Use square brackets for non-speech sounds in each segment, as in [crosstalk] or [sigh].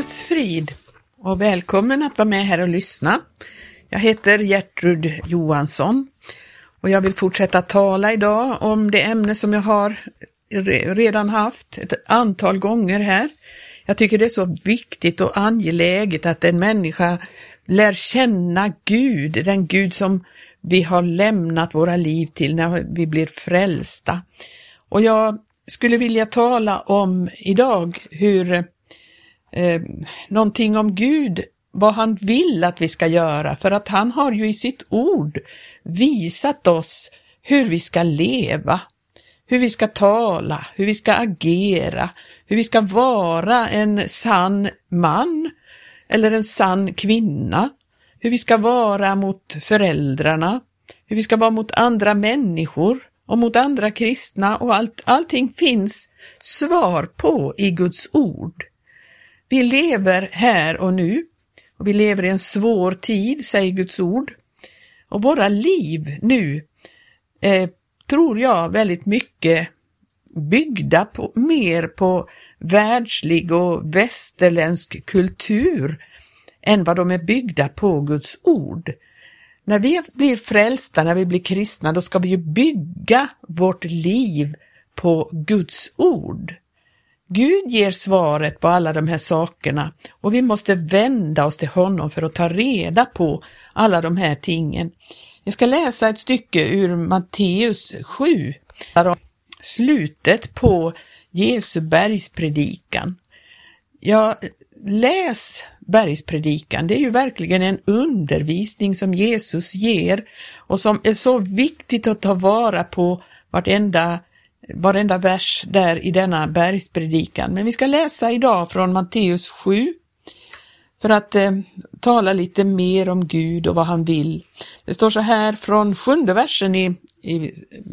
Guds frid och välkommen att vara med här och lyssna. Jag heter Gertrud Johansson och jag vill fortsätta tala idag om det ämne som jag har redan haft ett antal gånger här. Jag tycker det är så viktigt och angeläget att en människa lär känna Gud, den Gud som vi har lämnat våra liv till när vi blir frälsta. Och jag skulle vilja tala om idag hur eh, någonting om Gud, vad han vill att vi ska göra, för att han har ju i sitt ord visat oss hur vi ska leva, hur vi ska tala, hur vi ska agera, hur vi ska vara en sann man eller en sann kvinna, hur vi ska vara mot föräldrarna, hur vi ska vara mot andra människor och mot andra kristna och allt, allting finns svar på i Guds ord. Vi lever här och nu och vi lever i en svår tid, säger Guds ord. Och våra liv nu eh, tror jag väldigt mycket byggda på, mer på världslig och västerländsk kultur än vad de är byggda på Guds ord. När vi blir frälsta, när vi blir kristna, då ska vi ju bygga vårt liv på Guds ord. Gud ger svaret på alla de här sakerna och vi måste vända oss till honom för att ta reda på alla de här tingen. Jag ska läsa ett stycke ur Matteus 7, slutet på Jesu bergspredikan. Ja, läs bergspredikan. Det är ju verkligen en undervisning som Jesus ger och som är så viktigt att ta vara på vartenda varenda vers där i denna bergspredikan. Men vi ska läsa idag från Matteus 7 för att eh, tala lite mer om Gud och vad han vill. Det står så här från sjunde versen i, i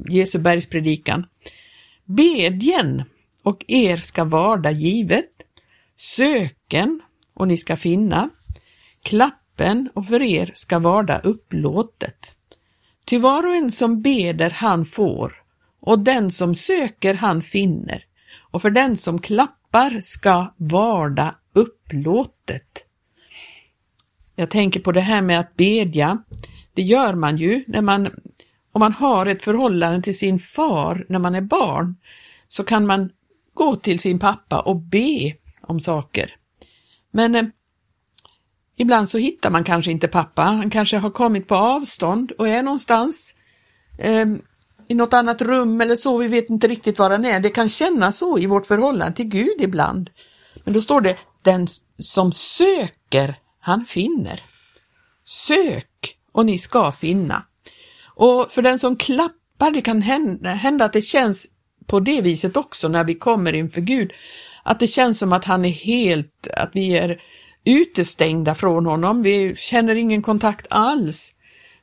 Jesu bergspredikan. Bedjen och er ska varda givet, söken och ni ska finna, klappen och för er ska varda upplåtet. Ty var och en som beder han får, och den som söker han finner, och för den som klappar ska varda upplåtet. Jag tänker på det här med att bedja. Det gör man ju när man, om man har ett förhållande till sin far när man är barn, så kan man gå till sin pappa och be om saker. Men eh, ibland så hittar man kanske inte pappa, han kanske har kommit på avstånd och är någonstans. Eh, i något annat rum eller så, vi vet inte riktigt var han är. Det kan kännas så i vårt förhållande till Gud ibland. Men då står det, den som söker, han finner. Sök och ni ska finna. Och för den som klappar, det kan hända, hända att det känns på det viset också när vi kommer inför Gud, att det känns som att han är helt, att vi är utestängda från honom, vi känner ingen kontakt alls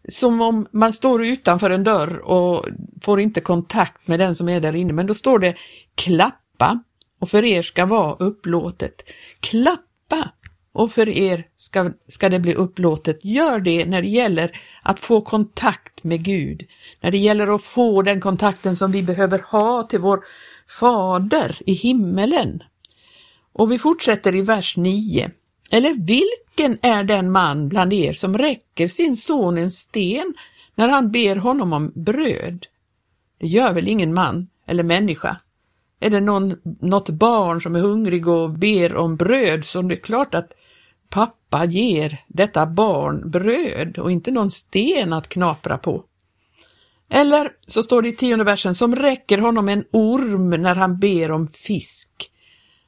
som om man står utanför en dörr och får inte kontakt med den som är där inne, men då står det klappa och för er ska vara upplåtet. Klappa och för er ska, ska det bli upplåtet. Gör det när det gäller att få kontakt med Gud, när det gäller att få den kontakten som vi behöver ha till vår Fader i himmelen. Och vi fortsätter i vers 9. Eller vilken är den man bland er som räcker sin son en sten när han ber honom om bröd? Det gör väl ingen man eller människa? Är det någon, något barn som är hungrig och ber om bröd så det är klart att pappa ger detta barn bröd och inte någon sten att knapra på. Eller så står det i tionde versen, som räcker honom en orm när han ber om fisk.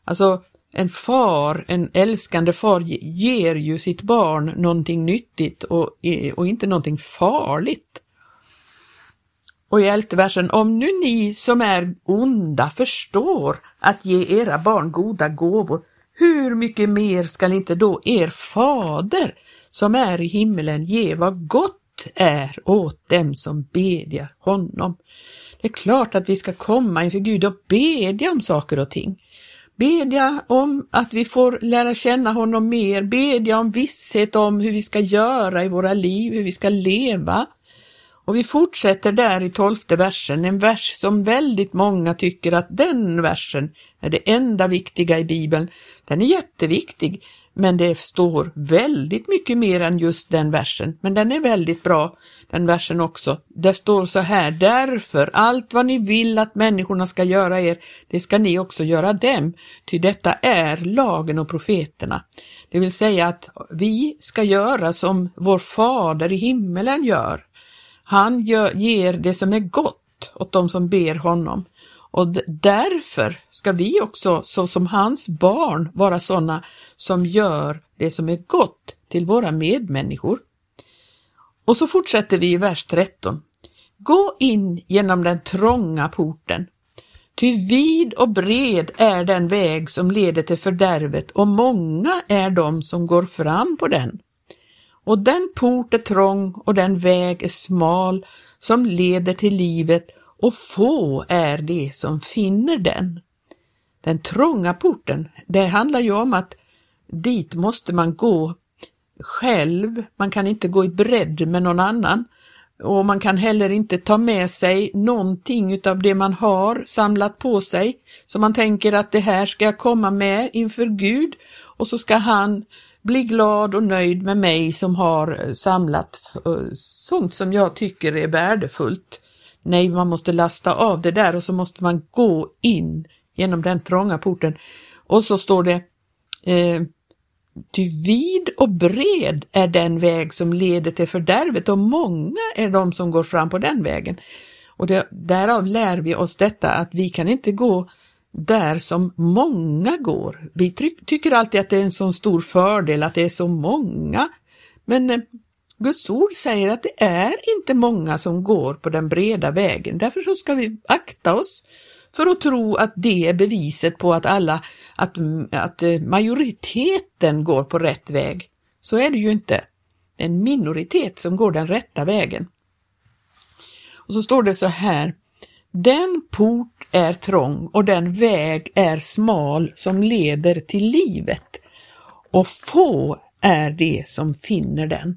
Alltså, en far, en älskande far ger ju sitt barn någonting nyttigt och, eh, och inte någonting farligt. Och i elfte versen, om nu ni som är onda förstår att ge era barn goda gåvor, hur mycket mer skall inte då er fader som är i himmelen ge vad gott är åt dem som bedjar honom. Det är klart att vi ska komma inför Gud och bedja om saker och ting bedja om att vi får lära känna honom mer, bedja om visshet om hur vi ska göra i våra liv, hur vi ska leva. Och vi fortsätter där i tolfte versen, en vers som väldigt många tycker att den versen är det enda viktiga i Bibeln. Den är jätteviktig, men det står väldigt mycket mer än just den versen. Men den är väldigt bra, den versen också. Det står så här, därför allt vad ni vill att människorna ska göra er, det ska ni också göra dem, ty detta är lagen och profeterna. Det vill säga att vi ska göra som vår fader i himmelen gör. Han gör, ger det som är gott åt de som ber honom. Och därför ska vi också, så som hans barn, vara sådana som gör det som är gott till våra medmänniskor. Och så fortsätter vi i vers 13. Gå in genom den trånga porten. Ty vid och bred är den väg som leder till fördärvet och många är de som går fram på den. Och den port är trång och den väg är smal som leder till livet och få är det som finner den. Den trånga porten, det handlar ju om att dit måste man gå själv, man kan inte gå i bredd med någon annan och man kan heller inte ta med sig någonting utav det man har samlat på sig. Så man tänker att det här ska jag komma med inför Gud och så ska han bli glad och nöjd med mig som har samlat eh, sånt som jag tycker är värdefullt. Nej, man måste lasta av det där och så måste man gå in genom den trånga porten. Och så står det eh, Ty vid och bred är den väg som leder till fördärvet och många är de som går fram på den vägen. Och det, därav lär vi oss detta att vi kan inte gå där som många går. Vi tycker alltid att det är en så stor fördel att det är så många. Men eh, Guds ord säger att det är inte många som går på den breda vägen. Därför så ska vi akta oss för att tro att det är beviset på att alla, att, att eh, majoriteten går på rätt väg. Så är det ju inte. En minoritet som går den rätta vägen. Och så står det så här. Den port är trång och den väg är smal som leder till livet. Och få är det som finner den.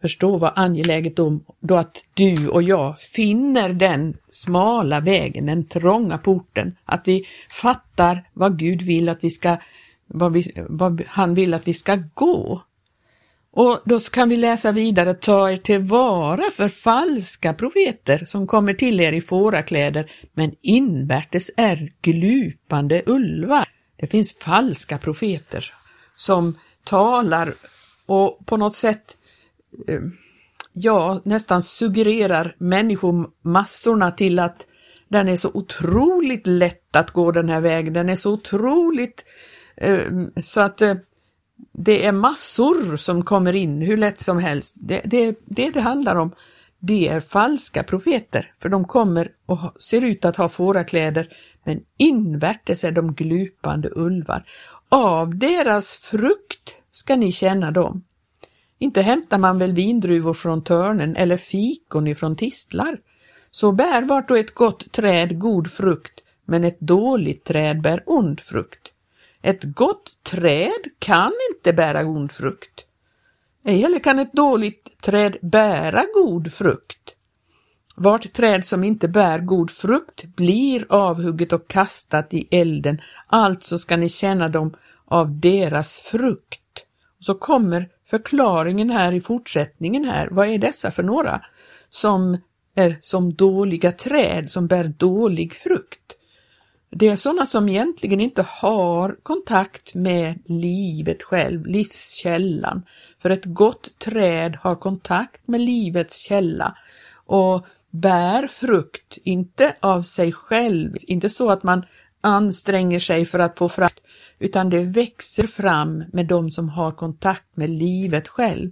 Förstå vad angeläget då, då att du och jag finner den smala vägen, den trånga porten, att vi fattar vad Gud vill att vi ska, vad, vi, vad han vill att vi ska gå. Och då kan vi läsa vidare, ta er tillvara för falska profeter som kommer till er i fårakläder, men invärtes är glupande ulvar. Det finns falska profeter som talar och på något sätt eh, ja, nästan suggererar människomassorna till att den är så otroligt lätt att gå den här vägen. Den är så otroligt eh, så att eh, det är massor som kommer in hur lätt som helst. Det, det, det det handlar om, det är falska profeter, för de kommer och ser ut att ha fårakläder, men invärtes är de glupande ulvar. Av deras frukt ska ni känna dem. Inte hämtar man väl vindruvor från törnen eller fikon ifrån tistlar. Så bär vart och ett gott träd god frukt, men ett dåligt träd bär ond frukt. Ett gott träd kan inte bära god frukt. Ej heller kan ett dåligt träd bära god frukt. Vart träd som inte bär god frukt blir avhugget och kastat i elden, alltså ska ni känna dem av deras frukt. så kommer förklaringen här i fortsättningen här, vad är dessa för några som är som dåliga träd som bär dålig frukt? Det är sådana som egentligen inte har kontakt med livet själv, livskällan. För ett gott träd har kontakt med livets källa och bär frukt, inte av sig själv, inte så att man anstränger sig för att få frukt, utan det växer fram med de som har kontakt med livet själv.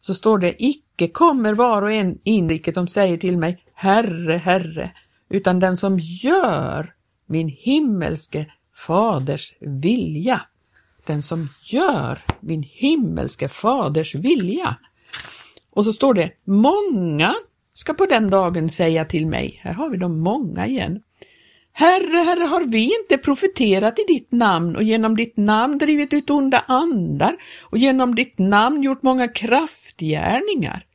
Så står det, icke kommer var och en in, vilket de säger till mig, Herre, Herre, utan den som gör min himmelske faders vilja. Den som gör min himmelske faders vilja. Och så står det, många ska på den dagen säga till mig, här har vi de många igen, Herre, Herre, har vi inte profeterat i ditt namn och genom ditt namn drivit ut onda andar och genom ditt namn gjort många kraftgärningar?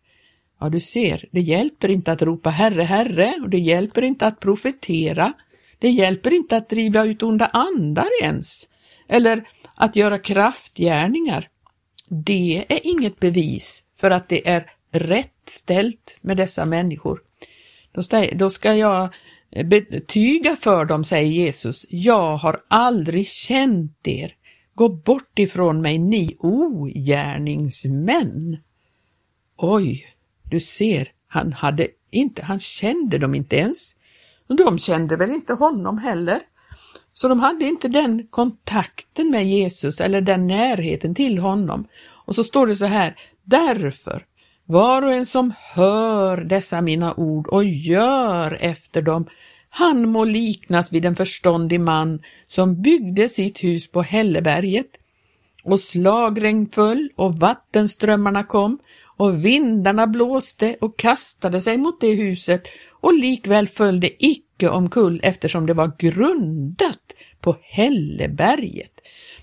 Ja, du ser, det hjälper inte att ropa Herre, Herre och det hjälper inte att profetera. Det hjälper inte att driva ut onda andar ens, eller att göra kraftgärningar. Det är inget bevis för att det är rätt ställt med dessa människor. Då ska jag eh, betyga för dem, säger Jesus, jag har aldrig känt er. Gå bort ifrån mig, ni ogärningsmän. Oj, du ser, han hade inte, han kände dem inte ens. De kände väl inte honom heller. Så de hade inte den kontakten med Jesus eller den närheten till honom. Och så står det så här, därför, var och en som hör dessa mina ord och gör efter dem, han må liknas vid en förståndig man som byggde sitt hus på Hälleberget. Och slagregn föll och vattenströmmarna kom och vindarna blåste och kastade sig mot det huset och likväl föll det icke omkull eftersom det var grundat på Hälleberget.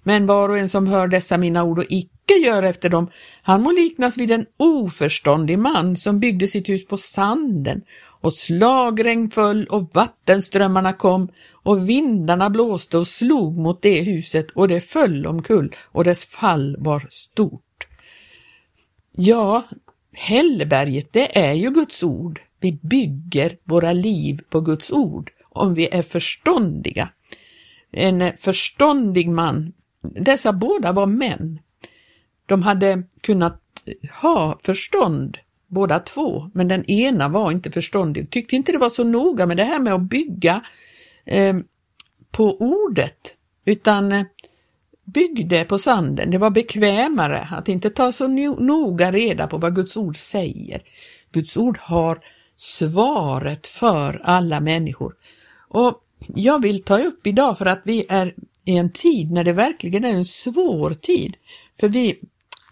Men var och en som hör dessa mina ord och icke gör efter dem, han må liknas vid en oförståndig man som byggde sitt hus på sanden och slagregn föll och vattenströmmarna kom och vindarna blåste och slog mot det huset och det föll omkull och dess fall var stort. Ja, Hälleberget det är ju Guds ord. Vi bygger våra liv på Guds ord om vi är förståndiga. En förståndig man, dessa båda var män. De hade kunnat ha förstånd båda två, men den ena var inte förståndig, tyckte inte det var så noga med det här med att bygga eh, på ordet, utan eh, byggde på sanden. Det var bekvämare att inte ta så noga reda på vad Guds ord säger. Guds ord har svaret för alla människor. Och jag vill ta upp idag för att vi är i en tid när det verkligen är en svår tid. För vi,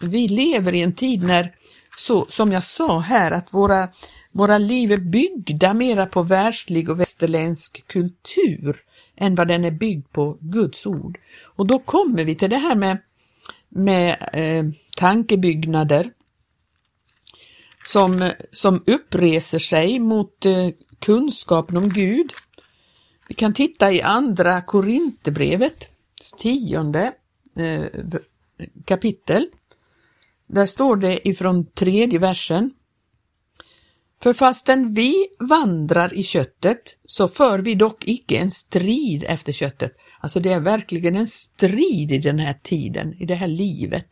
vi lever i en tid när så som jag sa här att våra, våra liv är byggda mera på världslig och västerländsk kultur än vad den är byggd på Guds ord. Och då kommer vi till det här med, med eh, tankebyggnader som, som uppreser sig mot eh, kunskapen om Gud. Vi kan titta i andra Korinthierbrevet, tionde eh, kapitel. Där står det ifrån tredje versen. För fastän vi vandrar i köttet så för vi dock icke en strid efter köttet. Alltså det är verkligen en strid i den här tiden, i det här livet.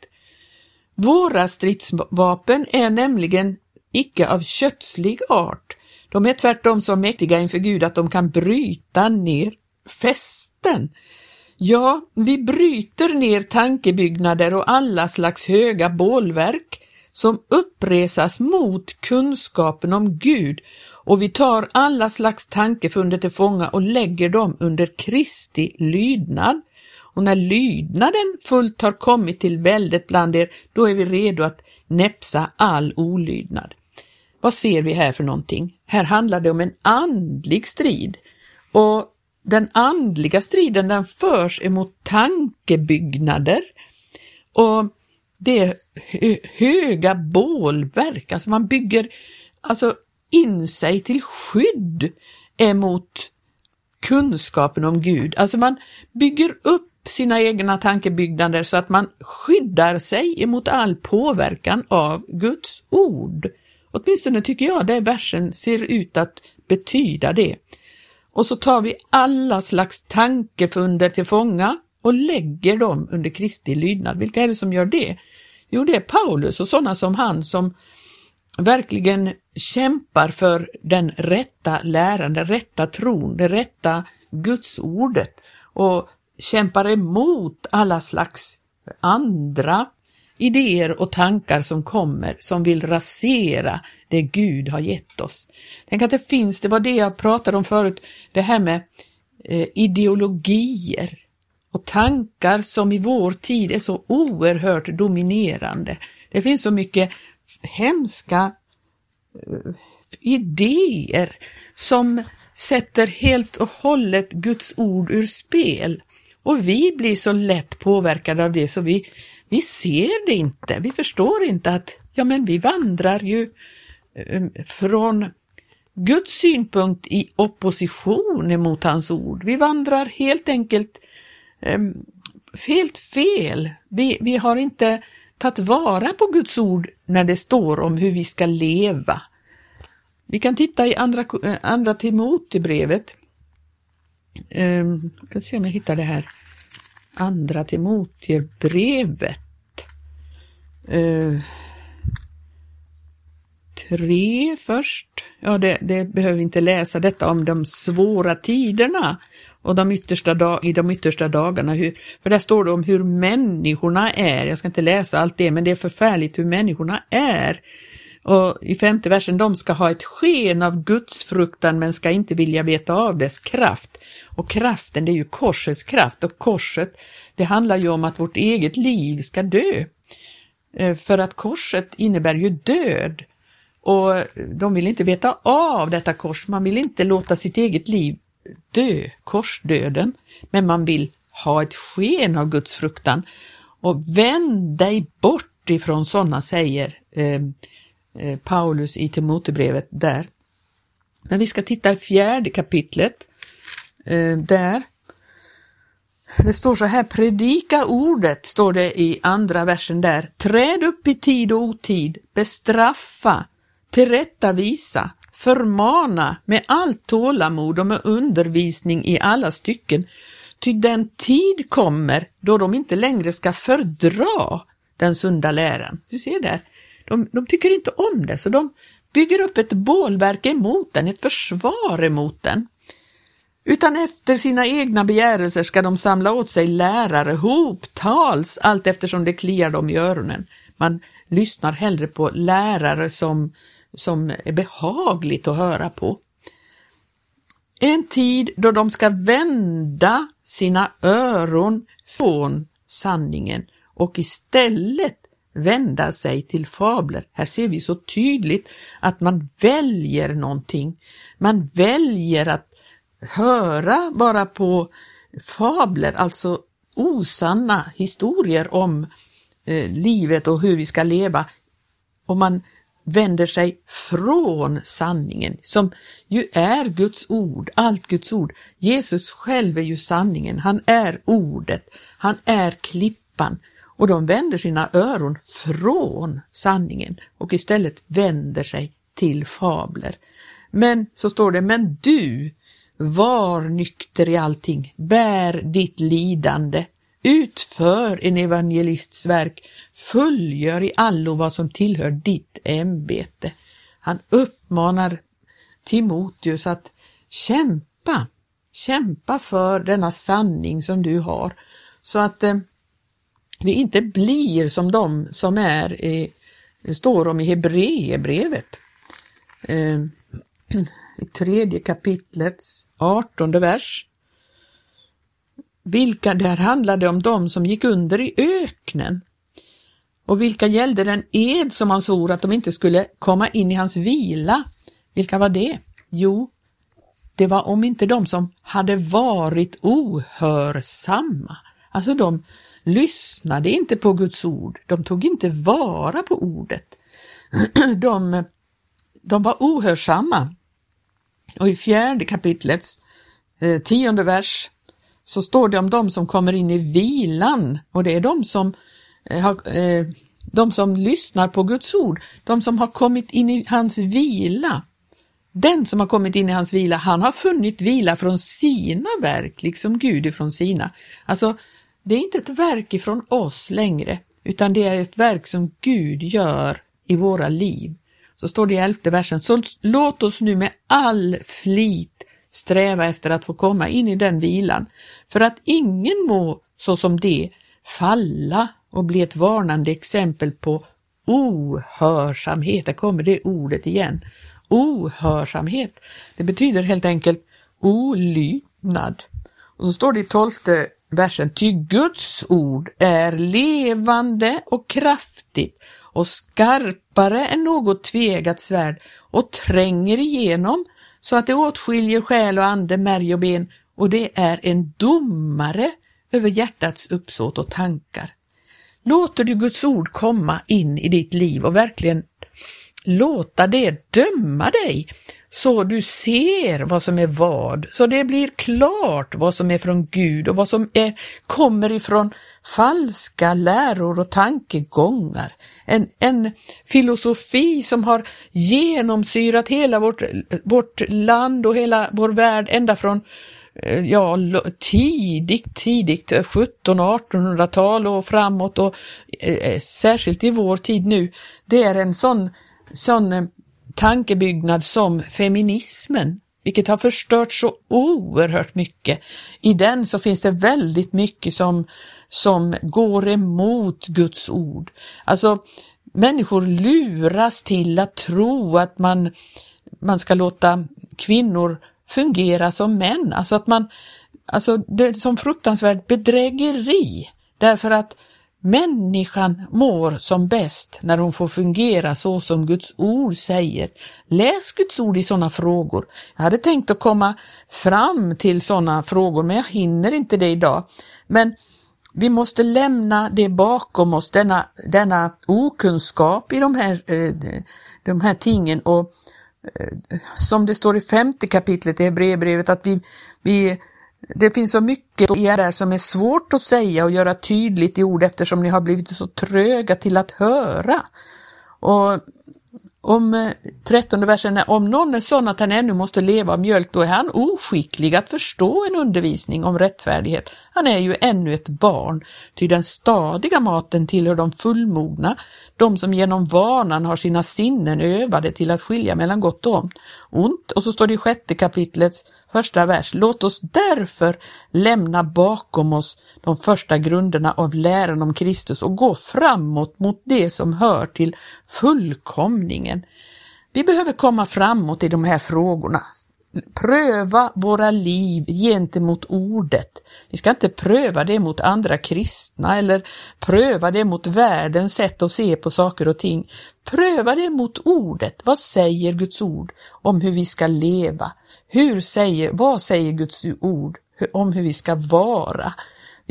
Våra stridsvapen är nämligen icke av kötslig art. De är tvärtom så mäktiga inför Gud att de kan bryta ner fästen Ja, vi bryter ner tankebyggnader och alla slags höga bålverk som uppresas mot kunskapen om Gud och vi tar alla slags tankefunder till fånga och lägger dem under Kristi lydnad. Och när lydnaden fullt har kommit till väldet bland er, då är vi redo att näpsa all olydnad. Vad ser vi här för någonting? Här handlar det om en andlig strid och den andliga striden den förs emot tankebyggnader och det är höga bålverk, alltså man bygger alltså in sig till skydd emot kunskapen om Gud. Alltså man bygger upp sina egna tankebyggnader så att man skyddar sig emot all påverkan av Guds ord. Åtminstone tycker jag det versen ser ut att betyda det. Och så tar vi alla slags tankefunder till fånga och lägger dem under Kristi lydnad. Vilka är det som gör det? Jo, det är Paulus och sådana som han som verkligen kämpar för den rätta läran, den rätta tron, det rätta gudsordet och kämpar emot alla slags andra idéer och tankar som kommer som vill rasera det Gud har gett oss. Tänk att det finns, det var det jag pratade om förut, det här med eh, ideologier och tankar som i vår tid är så oerhört dominerande. Det finns så mycket hemska eh, idéer som sätter helt och hållet Guds ord ur spel. Och vi blir så lätt påverkade av det så vi, vi ser det inte, vi förstår inte att ja men vi vandrar ju ehm, från Guds synpunkt i opposition emot hans ord. Vi vandrar helt enkelt ehm, helt fel. Vi, vi har inte tagit vara på Guds ord när det står om hur vi ska leva. Vi kan titta i andra, eh, andra Timotebrevet. Um, jag ska se om jag hittar det här. Andra Timotebrevet. Uh, ehm, tre först. Ja, det, det behöver vi inte läsa detta om de svåra tiderna och de yttersta dag, i de yttersta dagarna. Hur, för där står det om hur människorna är. Jag ska inte läsa allt det, men det är förfärligt hur människorna är. Och i femte versen, de ska ha ett sken av Guds fruktan men ska inte vilja veta av dess kraft. Och kraften, det är ju korsets kraft och korset, det handlar ju om att vårt eget liv ska dö. Eh, för att korset innebär ju död. Och de vill inte veta av detta kors, man vill inte låta sitt eget liv dö, korsdöden, men man vill ha ett sken av Guds fruktan. Och vänd dig bort ifrån sådana, säger eh, Eh, Paulus i Timotebrevet där. Men vi ska titta i fjärde kapitlet, eh, där. Det står så här, predika ordet, står det i andra versen där. Träd upp i tid och otid, bestraffa, tillrättavisa, förmana med allt tålamod och med undervisning i alla stycken, ty den tid kommer då de inte längre ska fördra den sunda läran. Du ser där, de, de tycker inte om det, så de bygger upp ett bålverk emot den, ett försvar emot den. Utan efter sina egna begärelser ska de samla åt sig lärare hoptals allt eftersom det kliar dem i öronen. Man lyssnar hellre på lärare som som är behagligt att höra på. En tid då de ska vända sina öron från sanningen och istället vända sig till fabler. Här ser vi så tydligt att man väljer någonting. Man väljer att höra bara på fabler, alltså osanna historier om eh, livet och hur vi ska leva. Och man vänder sig från sanningen som ju är Guds ord, allt Guds ord. Jesus själv är ju sanningen, han är ordet, han är klippan och de vänder sina öron från sanningen och istället vänder sig till fabler. Men så står det, men du, var nykter i allting, bär ditt lidande, Utför en evangelists verk, fullgör i allo vad som tillhör ditt ämbete. Han uppmanar Timoteus att kämpa, kämpa för denna sanning som du har, så att eh, vi inte blir som de som är, i, det står om i Hebreerbrevet, eh, i tredje kapitlets artonde vers. Vilka där handlade om de som gick under i öknen och vilka gällde den ed som han svor att de inte skulle komma in i hans vila. Vilka var det? Jo, det var om inte de som hade varit ohörsamma. Alltså de lyssnade inte på Guds ord, de tog inte vara på ordet. [clears throat] De, de var ohörsamma. Och i fjärde kapitlets eh, tionde vers så står det om de som kommer in i vilan och det är de som, eh, har, eh, de som lyssnar på Guds ord, de som har kommit in i hans vila. Den som har kommit in i hans vila, han har funnit vila från sina verk, liksom Gud ifrån sina. Alltså, det är inte ett verk ifrån oss längre, utan det är ett verk som Gud gör i våra liv. Så står det i elfte versen, så låt oss nu med all flit sträva efter att få komma in i den vilan, för att ingen må såsom det falla och bli ett varnande exempel på ohörsamhet. Där kommer det ordet igen. Ohörsamhet. Det betyder helt enkelt olydnad. Och så står det i tolfte versen, ty Guds ord är levande och kraftigt och skarpare än något tvegat svärd och tränger igenom så att det åtskiljer själ och ande, märg och ben och det är en domare över hjärtats uppsåt och tankar. Låter du Guds ord komma in i ditt liv och verkligen låta det döma dig så du ser vad som är vad, så det blir klart vad som är från Gud och vad som är, kommer ifrån falska läror och tankegångar. En, en filosofi som har genomsyrat hela vårt, vårt land och hela vår värld ända från eh, ja, tidigt, tidigt eh, 1700-1800-tal och framåt och eh, eh, särskilt i vår tid nu. Det är en sån, sån eh, tankebyggnad som feminismen, vilket har förstört så oerhört mycket. I den så finns det väldigt mycket som, som går emot Guds ord. Alltså, människor luras till att tro att man, man ska låta kvinnor fungera som män, alltså att man, alltså det är som fruktansvärt bedrägeri, därför att Människan mår som bäst när hon får fungera så som Guds ord säger. Läs Guds ord i sådana frågor. Jag hade tänkt att komma fram till sådana frågor men jag hinner inte det idag. Men vi måste lämna det bakom oss, denna, denna okunskap i de här, eh, de här tingen och eh, som det står i femte kapitlet i Hebreerbrevet att vi, vi det finns så mycket i er där som är svårt att säga och göra tydligt i ord eftersom ni har blivit så tröga till att höra. Och om eh, trettonde versen är, om någon är sån att han ännu måste leva av mjölk, då är han oskicklig att förstå en undervisning om rättfärdighet. Han är ju ännu ett barn, ty den stadiga maten tillhör de fullmogna, de som genom vanan har sina sinnen övade till att skilja mellan gott och ont. Och så står det i sjätte kapitlets första vers. Låt oss därför lämna bakom oss de första grunderna av läran om Kristus och gå framåt mot det som hör till fullkomningen. Vi behöver komma framåt i de här frågorna pröva våra liv gentemot ordet. Vi ska inte pröva det mot andra kristna eller pröva det mot världens sätt att se på saker och ting. Pröva det mot ordet. Vad säger Guds ord om hur vi ska leva? Hur säger, vad säger Guds ord om hur vi ska vara?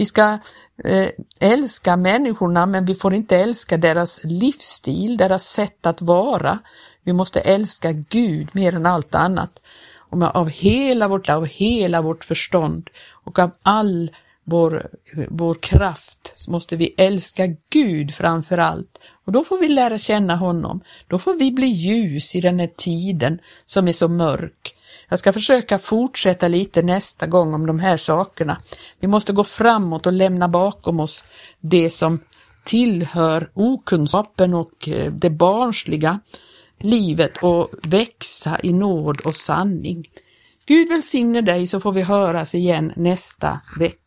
Vi ska eh, älska människorna men vi får inte älska deras livsstil, deras sätt att vara. Vi måste älska Gud mer än allt annat och av hela vårt av hela vårt förstånd och av all vår, vår kraft så måste vi älska Gud framför allt. Och då får vi lära känna honom. Då får vi bli ljus i den här tiden som är så mörk. Jag ska försöka fortsätta lite nästa gång om de här sakerna. Vi måste gå framåt och lämna bakom oss det som tillhör okunskapen och eh, det barnsliga livet och växa i nåd och sanning. Gud välsigne dig så får vi höras igen nästa vecka.